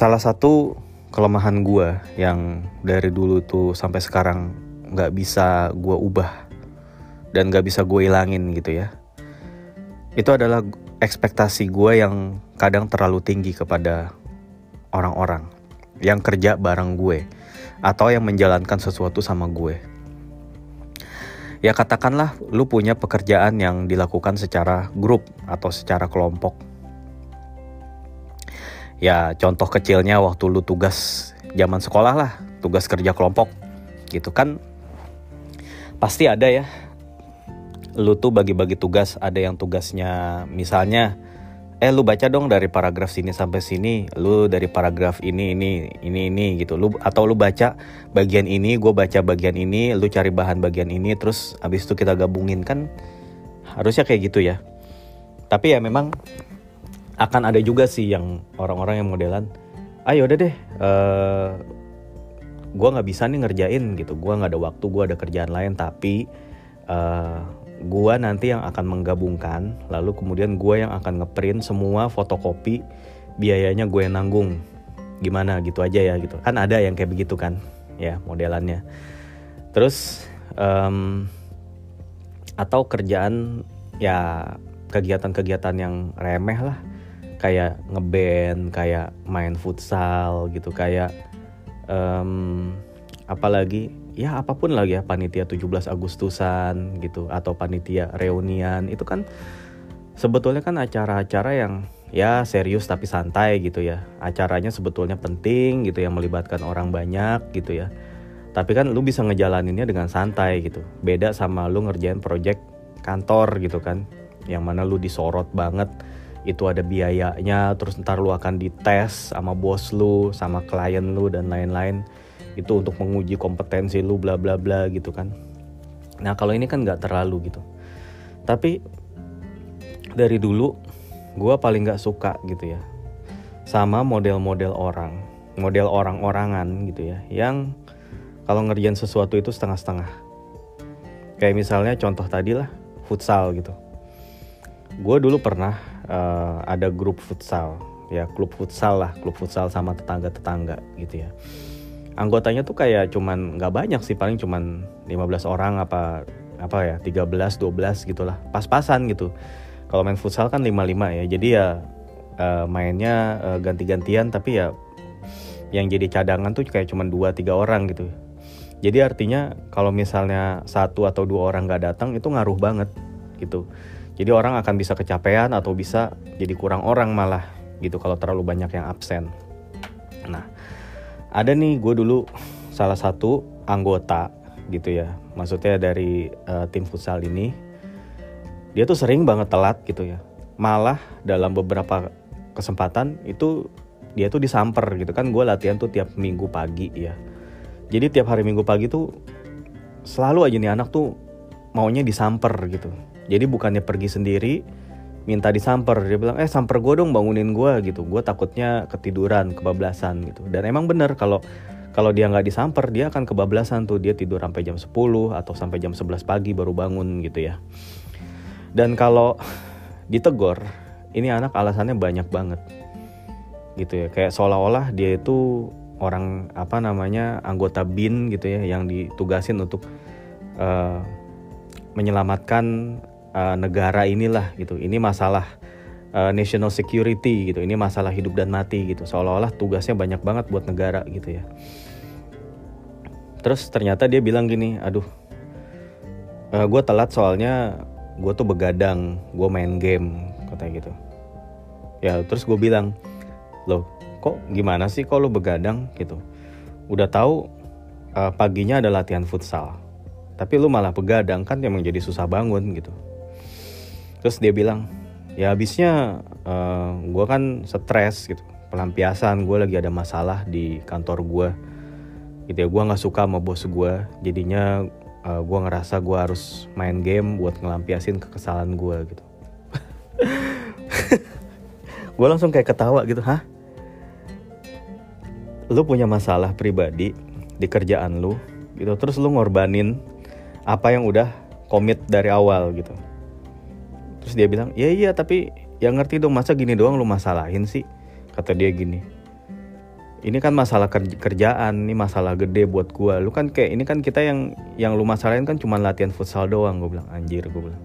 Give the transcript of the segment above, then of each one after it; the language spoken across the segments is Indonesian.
salah satu kelemahan gue yang dari dulu tuh sampai sekarang nggak bisa gue ubah dan nggak bisa gue hilangin gitu ya itu adalah ekspektasi gue yang kadang terlalu tinggi kepada orang-orang yang kerja bareng gue atau yang menjalankan sesuatu sama gue. Ya katakanlah lu punya pekerjaan yang dilakukan secara grup atau secara kelompok ya contoh kecilnya waktu lu tugas zaman sekolah lah tugas kerja kelompok gitu kan. Pasti ada ya lu tuh bagi-bagi tugas ada yang tugasnya misalnya eh lu baca dong dari paragraf sini sampai sini lu dari paragraf ini ini ini ini gitu. Lu atau lu baca bagian ini gue baca bagian ini lu cari bahan bagian ini terus abis itu kita gabungin kan. Harusnya kayak gitu ya. Tapi ya memang akan ada juga sih yang orang-orang yang modelan ayo ah, udah deh uh, eh, gue nggak bisa nih ngerjain gitu. Gue nggak ada waktu gue ada kerjaan lain tapi uh, eh, gue nanti yang akan menggabungkan lalu kemudian gue yang akan ngeprint semua fotokopi biayanya gue nanggung. Gimana? Gitu aja ya gitu. Kan ada yang kayak begitu kan ya modelannya. Terus um, atau kerjaan ya kegiatan-kegiatan yang remeh lah kayak ngeband kayak main futsal gitu kayak um, apalagi ya apa pun lagi ya panitia 17 Agustusan gitu atau panitia reunian itu kan sebetulnya kan acara-acara yang ya serius tapi santai gitu ya. Acaranya sebetulnya penting gitu yang melibatkan orang banyak gitu ya. Tapi kan lu bisa ngejalaninnya dengan santai gitu. Beda sama lu ngerjain project kantor gitu kan yang mana lu disorot banget itu ada biayanya terus ntar lu akan dites sama bos lu sama klien lu dan lain-lain. Itu untuk menguji kompetensi lu bla bla bla gitu kan. Nah kalau ini kan nggak terlalu gitu. Tapi dari dulu gue paling nggak suka gitu ya sama model-model orang model orang-orangan gitu ya yang kalau ngerjain sesuatu itu setengah-setengah. Kayak misalnya contoh tadi lah futsal gitu. Gue dulu pernah uh, ada grup futsal. Ya klub futsal lah klub futsal sama tetangga-tetangga gitu ya. Anggotanya tuh kayak cuman nggak banyak sih paling cuman 15 orang apa apa ya 13 12 gitulah pas-pasan gitu. Kalau main futsal kan 55 ya jadi ya uh, mainnya uh, ganti-gantian tapi ya yang jadi cadangan tuh kayak cuman 2 3 orang gitu. Jadi artinya kalau misalnya satu atau dua orang nggak datang itu ngaruh banget gitu jadi orang akan bisa kecapean atau bisa jadi kurang orang malah gitu kalau terlalu banyak yang absen. Nah, ada nih gue dulu salah satu anggota gitu ya. Maksudnya dari uh, tim futsal ini dia tuh sering banget telat gitu ya. Malah dalam beberapa kesempatan itu dia tuh disamper gitu kan gue latihan tuh tiap minggu pagi ya. Jadi tiap hari minggu pagi tuh selalu aja nih anak tuh maunya disamper gitu jadi bukannya pergi sendiri minta disamper. Dia bilang eh samper gue dong bangunin gue gitu. Gue takutnya ketiduran kebablasan gitu. Dan emang bener kalau kalau dia nggak disamper dia akan kebablasan tuh. Dia tidur sampai jam 10 atau sampai jam 11 pagi baru bangun gitu ya. Dan kalau ditegor ini anak alasannya banyak banget gitu ya. Kayak seolah-olah dia itu orang apa namanya anggota bin gitu ya yang ditugasin untuk uh, menyelamatkan uh, negara inilah gitu. Ini masalah uh, national security gitu. Ini masalah hidup dan mati gitu. Seolah-olah tugasnya banyak banget buat negara gitu ya. Terus ternyata dia bilang gini aduh uh, gue telat soalnya gue tuh begadang gue main game katanya gitu. Ya terus gue bilang loh kok gimana sih kalau begadang? Gitu. Udah tahu uh, paginya ada latihan futsal tapi lu malah begadang kan yang menjadi susah bangun gitu terus dia bilang ya habisnya uh, eh, gue kan stres gitu. Pelampiasan gue lagi ada masalah di kantor gue gitu ya gue nggak suka sama bos gue jadinya uh, eh, gue ngerasa gue harus main game buat ngelampiasin kekesalan gue gitu. Gue langsung kayak ketawa gitu hah? Lu punya masalah pribadi di kerjaan lu gitu. Terus lu ngorbanin apa yang udah komit dari awal gitu terus dia bilang ya iya tapi yang ngerti dong masa gini doang lu masalahin sih? Kata dia gini ini kan masalah kerjaan ini masalah gede buat gue lu kan kayak ini kan kita yang yang lu masalahin kan cuma latihan futsal doang gue bilang. Anjir gue bilang.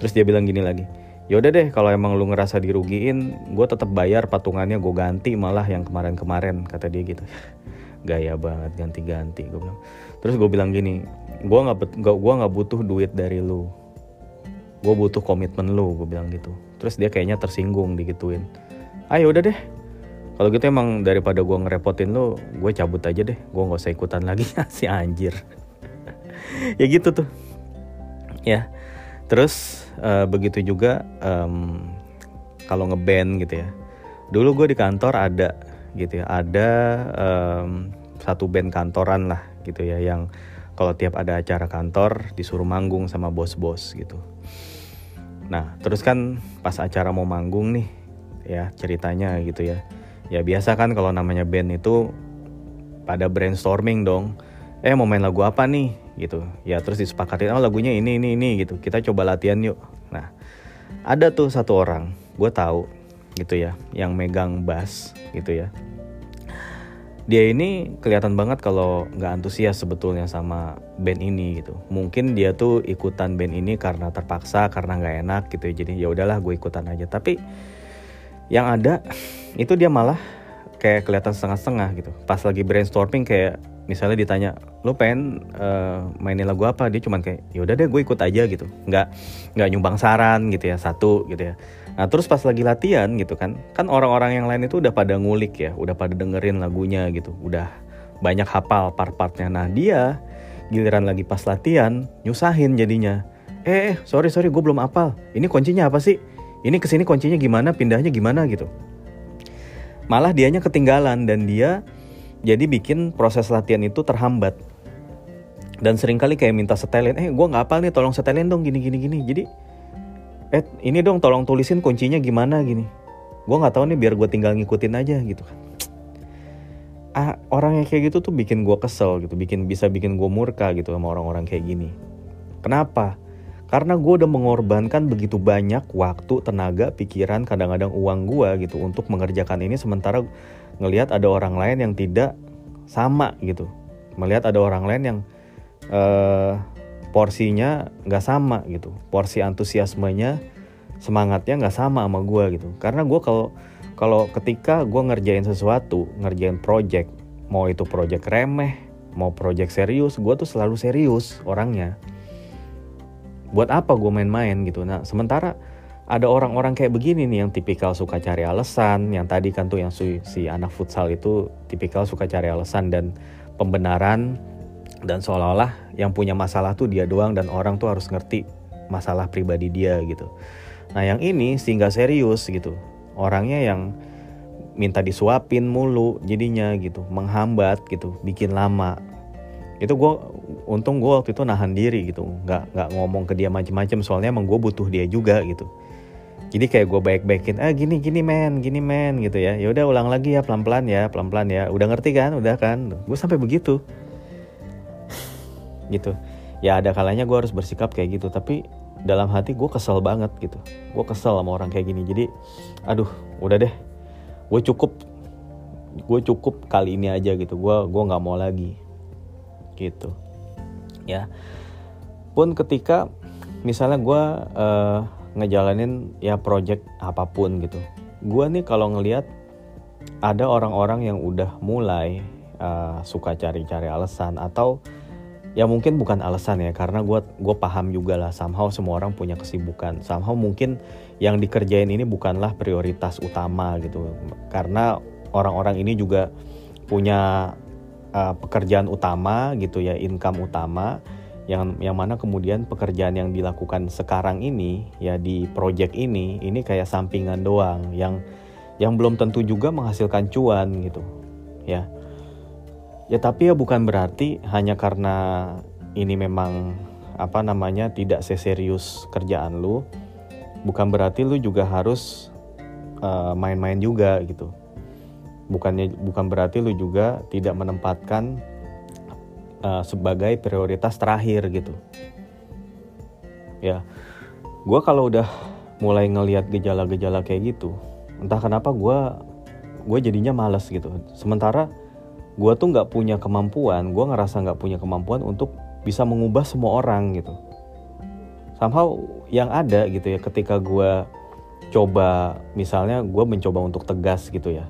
Terus dia bilang gini lagi yaudah deh kalau emang lu ngerasa dirugiin gue tetap bayar patungannya gue ganti malah yang kemarin-kemarin kata dia gitu. Gaya banget ganti-ganti gue bilang. Terus gue bilang gini gue nggak gue nggak butuh duit dari lu gue butuh komitmen lu gue bilang gitu. Terus dia kayaknya tersinggung digituin. Ayo udah deh. Kalau gitu emang daripada gue ngerepotin lu gue cabut aja deh. Gue nggak usah ikutan lagi si anjir. Ya gitu tuh. Ya. Terus uh, begitu juga um, kalau ngeband gitu ya. Dulu gue di kantor ada gitu ya. Ada um, satu band kantoran lah gitu ya yang kalau tiap ada acara kantor disuruh manggung sama bos-bos gitu nah terus kan pas acara mau manggung nih ya ceritanya gitu ya. Ya biasa kan kalau namanya band itu pada brainstorming dong. Eh mau main lagu apa nih? Gitu. Ya terus disepakatin oh lagunya ini ini ini gitu. Kita coba latihan yuk. Nah ada tuh satu orang gue tahu gitu ya yang megang bass gitu ya dia ini kelihatan banget kalau nggak antusias sebetulnya sama band ini gitu. Mungkin dia tuh ikutan band ini karena terpaksa karena nggak enak gitu ya. Jadi ya udahlah gue ikutan aja. Tapi yang ada itu dia malah kayak kelihatan setengah-setengah gitu. Pas lagi brainstorming kayak misalnya ditanya lo pengen uh, mainin lagu apa? Dia cuman kayak yaudah deh gue ikut aja gitu. Nggak nggak nyumbang saran gitu ya satu gitu ya nah terus pas lagi latihan gitu kan kan orang-orang yang lain itu udah pada ngulik ya udah pada dengerin lagunya gitu udah banyak hafal part-partnya. Nah dia giliran lagi pas latihan nyusahin jadinya. Eh, eh sorry sorry gue belum hafal. Ini kuncinya apa sih? Ini ke sini kuncinya gimana pindahnya gimana? gitu. Malah dianya ketinggalan dan dia jadi bikin proses latihan itu terhambat. Dan sering kali kayak minta setelin eh gue nggak apal nih tolong setelin dong gini gini gini. Jadi eh ini dong tolong tulisin kuncinya gimana gini. Gue nggak tahu nih biar gue tinggal ngikutin aja gitu kan. Ah, orang yang kayak gitu tuh bikin gue kesel gitu bikin bisa bikin gue murka gitu sama orang-orang kayak gini. Kenapa? Karena gue udah mengorbankan begitu banyak waktu, tenaga, pikiran, kadang-kadang uang gue gitu untuk mengerjakan ini sementara ngelihat ada orang lain yang tidak sama gitu. Melihat ada orang lain yang uh, porsinya nggak sama gitu. Porsi antusiasmenya semangatnya nggak sama sama gue gitu. Karena gue kalau kalau ketika gue ngerjain sesuatu ngerjain project mau itu project remeh mau project serius gue tuh selalu serius orangnya. Buat apa gue main-main gitu? Nah sementara ada orang-orang kayak begini nih yang tipikal suka cari alasan. Yang tadi kan tuh yang si, si anak futsal itu tipikal suka cari alasan dan pembenaran dan seolah-olah yang punya masalah tuh dia doang dan orang tuh harus ngerti masalah pribadi dia gitu. Nah yang ini sehingga serius gitu. Orangnya yang minta disuapin mulu jadinya gitu menghambat gitu bikin lama. Itu gue untung gue waktu itu nahan diri gitu nggak nggak ngomong ke dia macem-macem soalnya emang gue butuh dia juga gitu. Jadi kayak gue baik-baikin ah gini gini men gini men gitu ya. Ya udah ulang lagi ya pelan-pelan ya pelan-pelan ya. Udah ngerti kan? Udah kan? Gue sampai begitu gitu. Ya ada kalanya gue harus bersikap kayak gitu tapi dalam hati gue kesel banget gitu. Gue kesel sama orang kayak gini. Jadi aduh udah deh. Gue cukup gue cukup kali ini aja gitu. Gue gue nggak mau lagi gitu. Ya. Pun ketika misalnya gue uh, ngejalanin ya project apa pun gitu. Gue nih kalau ngelihat ada orang-orang yang udah mulai uh, suka cari-cari alasan atau ya mungkin bukan alasan ya karena gue gue paham juga lah somehow semua orang punya kesibukan. Somehow mungkin yang dikerjain ini bukanlah prioritas utama gitu. Karena orang-orang ini juga punya uh, pekerjaan utama gitu ya income utama yang yang mana kemudian pekerjaan yang dilakukan sekarang ini ya di project ini ini kayak sampingan doang yang yang belum tentu juga menghasilkan cuan gitu ya ya tapi ya bukan berarti hanya karena ini memang apa namanya tidak seserius kerjaan lu bukan berarti lu juga harus eh, main-main uh, juga gitu. Bukannya bukan berarti lu juga tidak menempatkan uh, sebagai prioritas terakhir gitu. Ya gue kalau udah mulai ngelihat gejala-gejala kayak gitu entah kenapa gue gue jadinya males gitu. Sementara gue tuh nggak punya kemampuan gue ngerasa nggak punya kemampuan untuk bisa mengubah semua orang gitu. Somehow yang ada gitu ya ketika gue coba misalnya gue mencoba untuk tegas gitu ya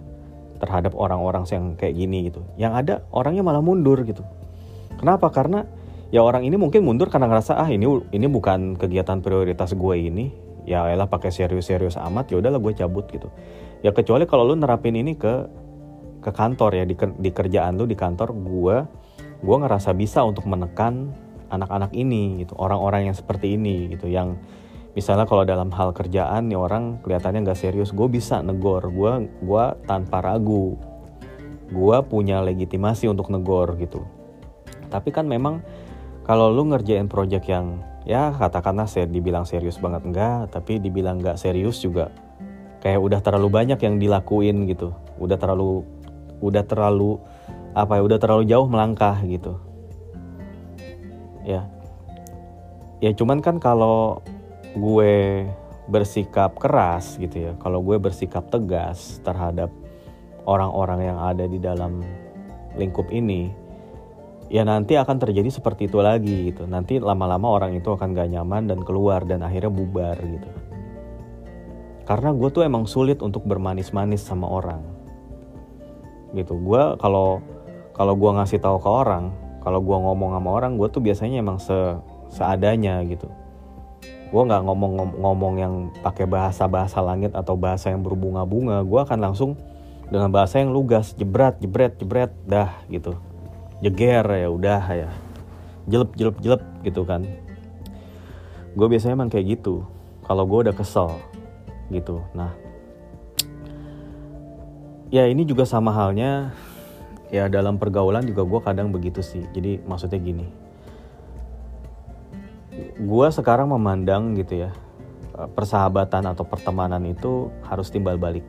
terhadap orang-orang yang kayak gini gitu. Yang ada orangnya malah mundur gitu. Kenapa? Karena ya orang ini mungkin mundur karena ngerasa ah ini ini bukan kegiatan prioritas gue ini. Ya elah pakai serius-serius amat ya udahlah gue cabut gitu. Ya kecuali kalau lu nerapin ini ke ke kantor ya di, di kerjaan lu di kantor gue gue ngerasa bisa untuk menekan anak-anak ini gitu orang-orang yang seperti ini gitu yang misalnya kalau dalam hal kerjaan nih orang kelihatannya nggak serius gue bisa negor gue gua tanpa ragu gue punya legitimasi untuk negor gitu. Tapi kan memang kalau lu ngerjain project yang ya katakanlah saya dibilang serius banget enggak tapi dibilang nggak serius juga kayak udah terlalu banyak yang dilakuin gitu udah terlalu udah terlalu apa ya udah terlalu jauh melangkah gitu ya ya cuman kan kalau gue bersikap keras gitu ya, kalau gue bersikap tegas terhadap orang-orang yang ada di dalam lingkup ini, ya nanti akan terjadi seperti itu lagi gitu. Nanti lama-lama orang itu akan gak nyaman dan keluar dan akhirnya bubar gitu. Karena gue tuh emang sulit untuk bermanis-manis sama orang. Gitu. Gue kalau kalau gue ngasih tahu ke orang, kalau gue ngomong sama orang, gue tuh biasanya emang se seadanya gitu. Gue nggak ngomong-ngomong yang pakai bahasa bahasa langit atau bahasa yang berbunga-bunga. Gue akan langsung dengan bahasa yang lugas jebret jebret jebret dah gitu. Jeger ya udah ya. Jelep jelep jelep gitu kan. Gue biasanya emang kayak gitu. Kalau gue udah kesel gitu. Nah ya ini juga sama halnya ya dalam pergaulan juga gue kadang begitu sih jadi maksudnya gini gue sekarang memandang gitu ya eh, persahabatan atau pertemanan itu harus timbal balik.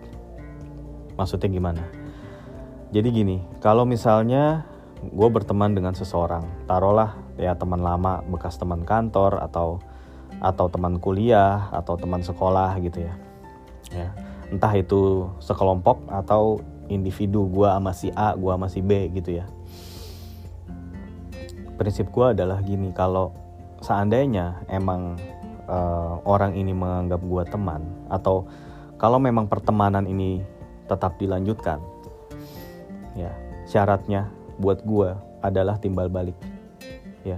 Maksudnya gimana? Jadi gini, kalau misalnya gue berteman dengan seseorang, taruhlah ya teman lama, bekas teman kantor atau atau teman kuliah atau teman sekolah gitu ya. Ya, entah itu sekelompok atau individu gue sama si A, gue sama si B gitu ya. Prinsip gue adalah gini, kalau seandainya emang uh, orang ini menganggap gue teman atau kalau memang pertemanan ini tetap dilanjutkan ya syaratnya buat gue adalah timbal balik ya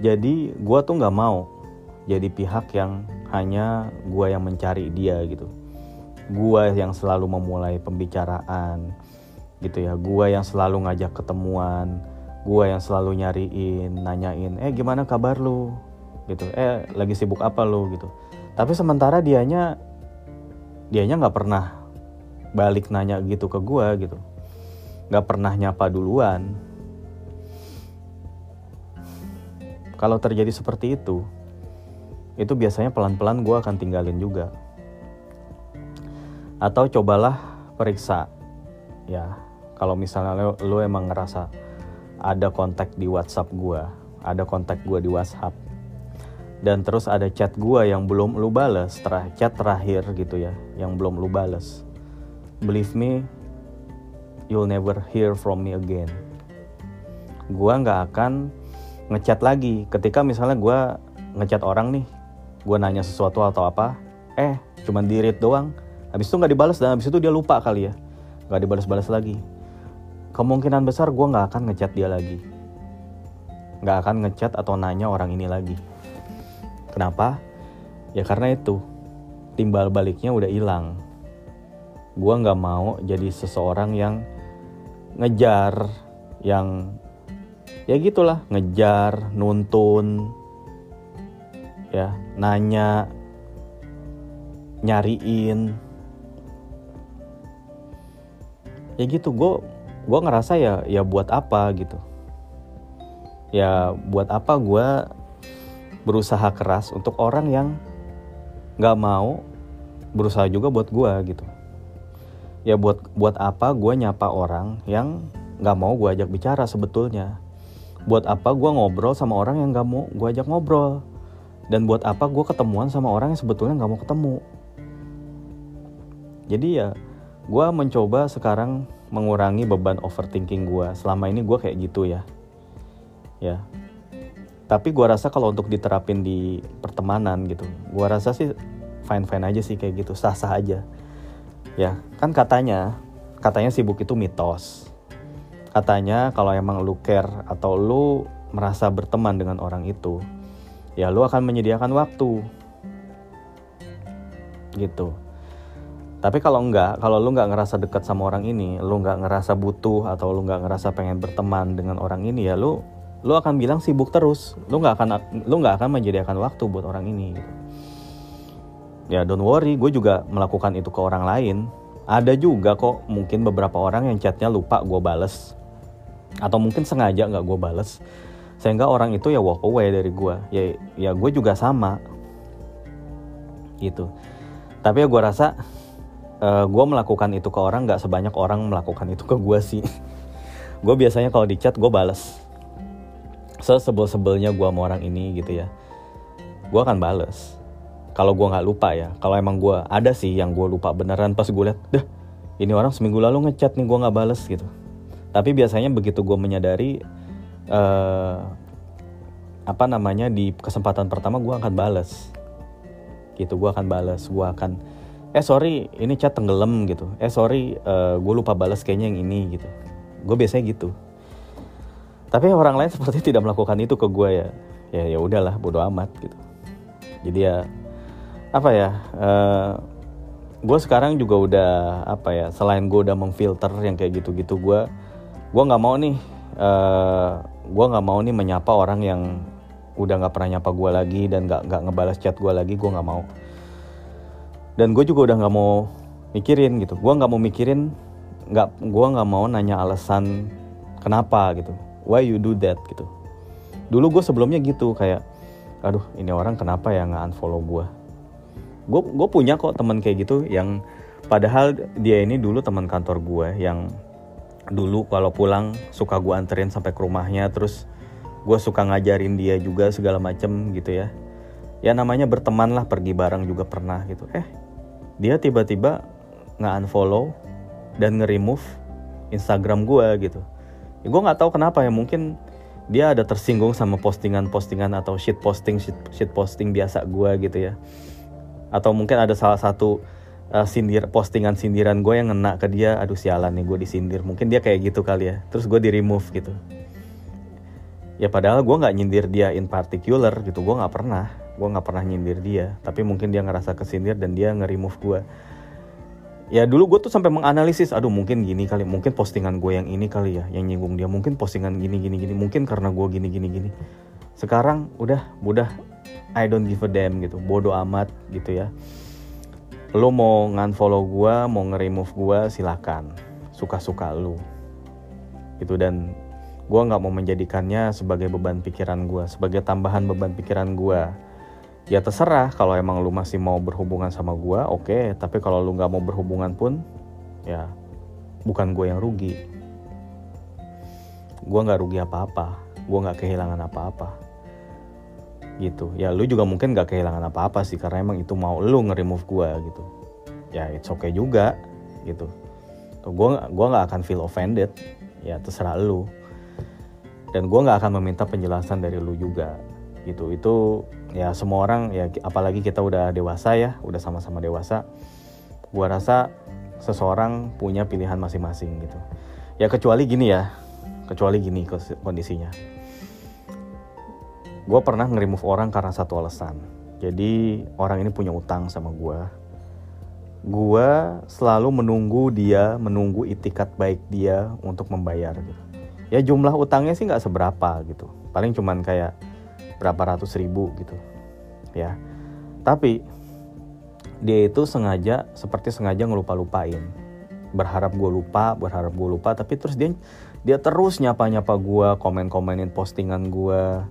jadi gue tuh nggak mau jadi pihak yang hanya gue yang mencari dia gitu gue yang selalu memulai pembicaraan gitu ya. Gue yang selalu ngajak ketemuan gue yang selalu nyariin nanyain eh gimana kabar lu? Gitu. Eh lagi sibuk apa lu? Gitu. Tapi sementara dianya dianya nggak pernah balik nanya gitu ke gue gitu. Nggak pernah nyapa duluan. Kalau terjadi seperti itu itu biasanya pelan-pelan gue akan tinggalin juga atau cobalah periksa ya kalau misalnya lo, lo emang ngerasa ada kontak di WhatsApp gue, ada kontak gue di WhatsApp, dan terus ada chat gue yang belum lu bales, terah chat terakhir gitu ya, yang belum lu bales. Believe me, you'll never hear from me again. Gue nggak akan ngechat lagi. Ketika misalnya gue ngechat orang nih, gue nanya sesuatu atau apa, eh cuman di doang, habis itu nggak dibalas dan habis itu dia lupa kali ya, nggak dibalas-balas lagi. Kemungkinan besar gue nggak akan ngechat dia lagi. Nggak akan ngechat atau nanya orang ini lagi. Kenapa? Ya karena itu timbal baliknya udah hilang. Gue nggak mau jadi seseorang yang ngejar yang ya gitulah ngejar nuntun ya nanya nyariin ya gitu. Gue gue ngerasa ya ya buat apa gitu. Ya buat apa gue berusaha keras untuk orang yang nggak mau berusaha juga buat gue gitu. Ya buat buat apa gue nyapa orang yang nggak mau gue ajak bicara sebetulnya. Buat apa gue ngobrol sama orang yang nggak mau gue ajak ngobrol. Dan buat apa gue ketemuan sama orang yang sebetulnya nggak mau ketemu. Jadi ya gue mencoba sekarang mengurangi beban overthinking gue selama ini gue kayak gitu ya. Ya. Tapi gue rasa kalau untuk diterapin di pertemanan gitu gue rasa sih fine fine aja sih kayak gitu sah sah aja. Ya kan katanya katanya sibuk itu mitos. Katanya kalau emang lu care atau lu merasa berteman dengan orang itu ya lu akan menyediakan waktu. Gitu tapi kalau enggak, kalau lu nggak ngerasa dekat sama orang ini, lu nggak ngerasa butuh atau lu nggak ngerasa pengen berteman dengan orang ini ya lu lu akan bilang sibuk terus. Lu nggak akan lu nggak akan menyediakan waktu buat orang ini. Gitu. Ya don't worry, gue juga melakukan itu ke orang lain. Ada juga kok mungkin beberapa orang yang chatnya lupa gue bales atau mungkin sengaja nggak gue bales sehingga orang itu ya walk away dari gue ya ya gue juga sama gitu tapi ya gue rasa uh, eh, gue melakukan itu ke orang nggak sebanyak orang melakukan itu ke gue sih. Gue biasanya kalau di chat gue bales. Sesebel-sebelnya gue sama orang ini gitu ya. Gue akan bales. Kalau gue nggak lupa ya. Kalau emang gue ada sih yang gue lupa beneran pas gue liat dah ini orang seminggu lalu ngechat nih gue nggak bales gitu. Tapi biasanya begitu gue menyadari uh, apa namanya di kesempatan pertama gue akan bales. Gitu gue akan bales. Gue akan eh sorry ini chat tenggelam gitu. Eh sorry uh, eh, gue lupa balas kayaknya yang ini gitu. Gue biasanya gitu. Tapi orang lain seperti tidak melakukan itu ke gue ya. Ya ya udahlah bodo amat gitu. Jadi ya apa ya uh, eh, gue sekarang juga udah apa ya selain gue udah memfilter yang kayak gitu-gitu gue gue nggak mau nih uh, eh, gue nggak mau nih menyapa orang yang udah nggak pernah nyapa gue lagi dan nggak nggak ngebalas chat gue lagi gue nggak mau dan gue juga udah nggak mau mikirin gitu. Gue nggak mau mikirin nggak gue nggak mau nanya alasan kenapa gitu. Why you do that gitu. Dulu gue sebelumnya gitu kayak aduh ini orang kenapa ya nggak unfollow gue gue punya kok teman kayak gitu yang padahal dia ini dulu teman kantor gue yang dulu kalau pulang suka gue anterin sampai ke rumahnya terus gue suka ngajarin dia juga segala macem gitu ya ya namanya berteman lah pergi bareng juga pernah gitu. Eh dia tiba-tiba nggak unfollow dan nge-remove Instagram gue gitu. Ya, gue nggak tahu kenapa ya mungkin dia ada tersinggung sama postingan-postingan atau shit posting shit, posting biasa gue gitu ya. Atau mungkin ada salah satu uh, sindir postingan sindiran gue yang ngena ke dia aduh sialan nih gue disindir. Mungkin dia kayak gitu kali ya. Terus gue di remove gitu. Ya padahal gue nggak nyindir dia in particular gitu gue nggak pernah gue nggak pernah nyindir dia tapi mungkin dia ngerasa kesindir dan dia nge-remove gue ya dulu gue tuh sampai menganalisis aduh mungkin gini kali mungkin postingan gue yang ini kali ya yang nyinggung dia mungkin postingan gini gini gini mungkin karena gue gini gini gini. Sekarang udah udah I don't give a damn gitu bodoh amat gitu ya. Lo mau ngan-follow gue mau nge-remove gue silakan. Suka-suka lo. Gitu dan gue nggak mau menjadikannya sebagai beban pikiran gue sebagai tambahan beban pikiran gue ya terserah kalau emang lu masih mau berhubungan sama gue oke. Okay. tapi kalau lu nggak mau berhubungan pun ya bukan gue yang rugi. Gue nggak rugi apa-apa. Gue nggak kehilangan apa-apa. Gitu. Ya lu juga mungkin nggak kehilangan apa-apa sih karena emang itu mau lu nge-remove gue gitu. Ya it's okay juga gitu. Gue gua nggak akan feel offended. Ya terserah lu. Dan gue nggak akan meminta penjelasan dari lu juga gitu. Itu ya semua orang ya apalagi kita udah dewasa ya udah sama-sama dewasa gua rasa seseorang punya pilihan masing-masing gitu. Ya kecuali gini ya kecuali gini kondisinya. Gue pernah nge-remove orang karena satu alasan. Jadi orang ini punya utang sama gue gue selalu menunggu dia menunggu itikat baik dia untuk membayar gitu. Ya jumlah utangnya sih nggak seberapa gitu. Paling cuman kayak berapa ratus ribu gitu ya. Tapi dia itu sengaja seperti sengaja ngelupa-lupain. Berharap gue lupa berharap gue lupa tapi terus dia dia terus nyapa-nyapa gue komen-komenin postingan gue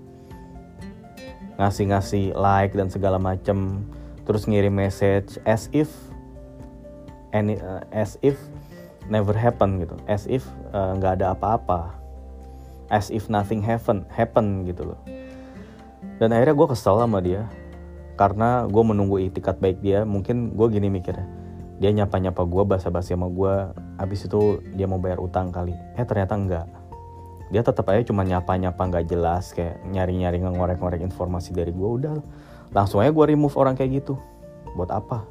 ngasih-ngasih like dan segala macem terus ngirim message as if any uh, as if never happen gitu. As if uh, nggak uh, ada apa-apa. As if nothing happen happen gitu loh dan akhirnya gue kesel sama dia. Karena gue menunggu itikat baik dia mungkin gue gini mikirnya. Dia nyapa nyapa gue basa basi sama gue abis itu dia mau bayar utang kali. Eh ternyata enggak. Dia tetap aja cuma nyapa nyapa nggak jelas kayak nyari nyari ngorek ngorek informasi dari gue udah. Langsung aja gue remove orang kayak gitu. Buat apa?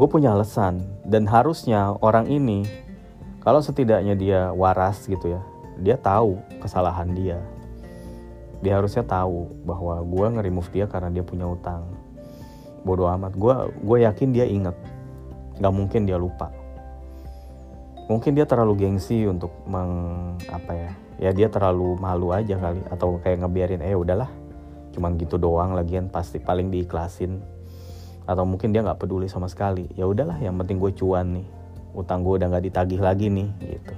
Gue punya alasan. Dan harusnya orang ini kalau setidaknya dia waras gitu ya dia tahu kesalahan dia dia harusnya tahu bahwa gue nge-remove dia karena dia punya utang. Bodoh amat. Gue gue yakin dia inget nggak mungkin dia lupa. Mungkin dia terlalu gengsi untuk meng apa ya ya dia terlalu malu aja kali. Atau kayak ngebiarin eh udahlah. Cuman gitu doang lagian pasti paling diiklasin. Atau mungkin dia nggak peduli sama sekali. Ya udahlah yang penting gue cuan nih. Utang gue udah nggak ditagih lagi nih gitu.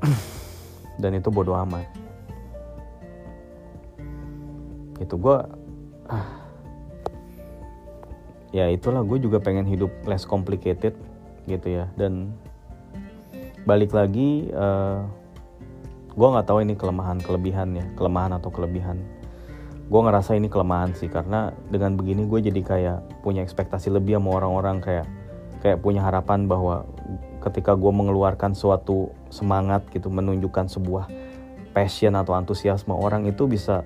Dan itu bodoh amat itu gue ah, ya itulah gue juga pengen hidup less complicated gitu ya. Dan balik lagi uh, gue nggak tahu ini kelemahan kelebihan ya kelemahan atau kelebihan. Gue ngerasa ini kelemahan sih karena dengan begini gue jadi kayak punya ekspektasi lebih sama orang-orang kayak kayak punya harapan bahwa ketika gue mengeluarkan suatu semangat gitu menunjukkan sebuah passion atau antusiasme orang itu bisa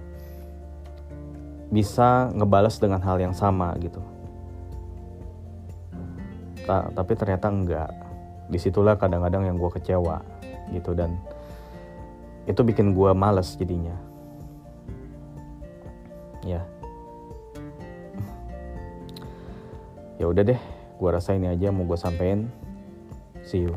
bisa ngebalas dengan hal yang sama gitu. Ta tapi ternyata enggak. Di situlah kadang-kadang yang gue kecewa gitu dan itu bikin gue males jadinya. Ya. Ya udah deh gue rasa ini aja mau gue sampein. See you